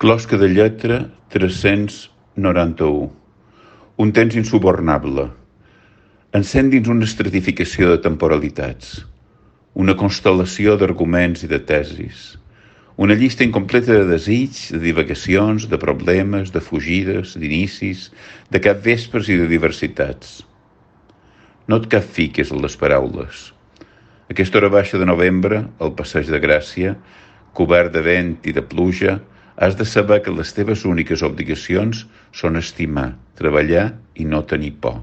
Closca de lletra 391. Un temps insubornable. Encén dins una estratificació de temporalitats. Una constel·lació d'arguments i de tesis. Una llista incompleta de desigs, de divagacions, de problemes, de fugides, d'inicis, de capvespres i de diversitats. No et cap fiques en les paraules. Aquesta hora baixa de novembre, al passeig de Gràcia, cobert de vent i de pluja, Has de saber que les teves úniques obligacions són estimar, treballar i no tenir por.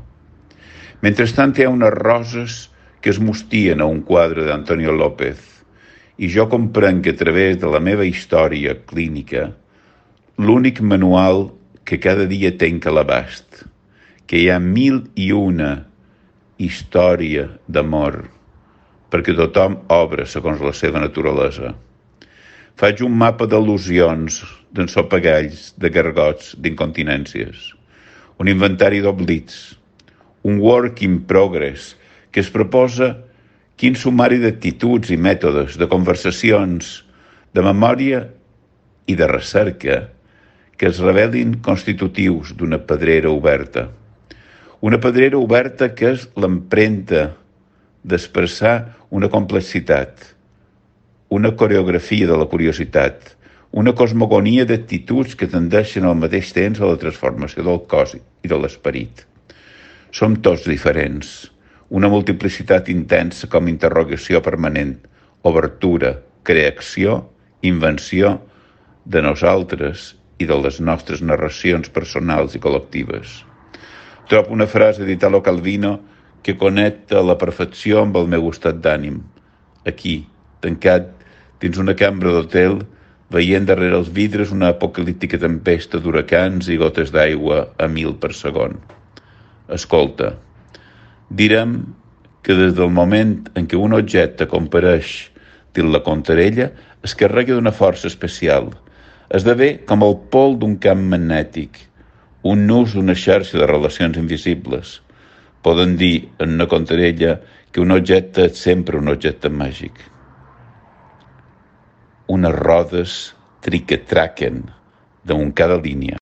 Mentrestant hi ha unes roses que es mostien a un quadre d'Antonio López i jo comprenc que a través de la meva història clínica l'únic manual que cada dia tenc a l'abast, que hi ha mil i una història d'amor perquè tothom obre segons la seva naturalesa. Faig un mapa d'al·lusions, d'ensopegalls, de gargots, d'incontinències. Un inventari d'oblits. Un work in progress que es proposa quin sumari d'actituds i mètodes, de conversacions, de memòria i de recerca que es revelin constitutius d'una pedrera oberta. Una pedrera oberta que és l'empremta d'expressar una complexitat, una coreografia de la curiositat, una cosmogonia d'actituds que tendeixen al mateix temps a la transformació del cos i de l'esperit. Som tots diferents, una multiplicitat intensa com interrogació permanent, obertura, creació, invenció de nosaltres i de les nostres narracions personals i col·lectives. Trobo una frase d'Italo Calvino que connecta la perfecció amb el meu estat d'ànim, aquí, tancat dins una cambra d'hotel, veient darrere els vidres una apocalíptica tempesta d'huracans i gotes d'aigua a mil per segon. Escolta, direm que des del moment en què un objecte compareix dins la contarella es carrega d'una força especial. Esdevé com el pol d'un camp magnètic, un nus d'una xarxa de relacions invisibles. Poden dir en una contarella que un objecte és sempre un objecte màgic unes rodes triquetraquen damunt cada línia.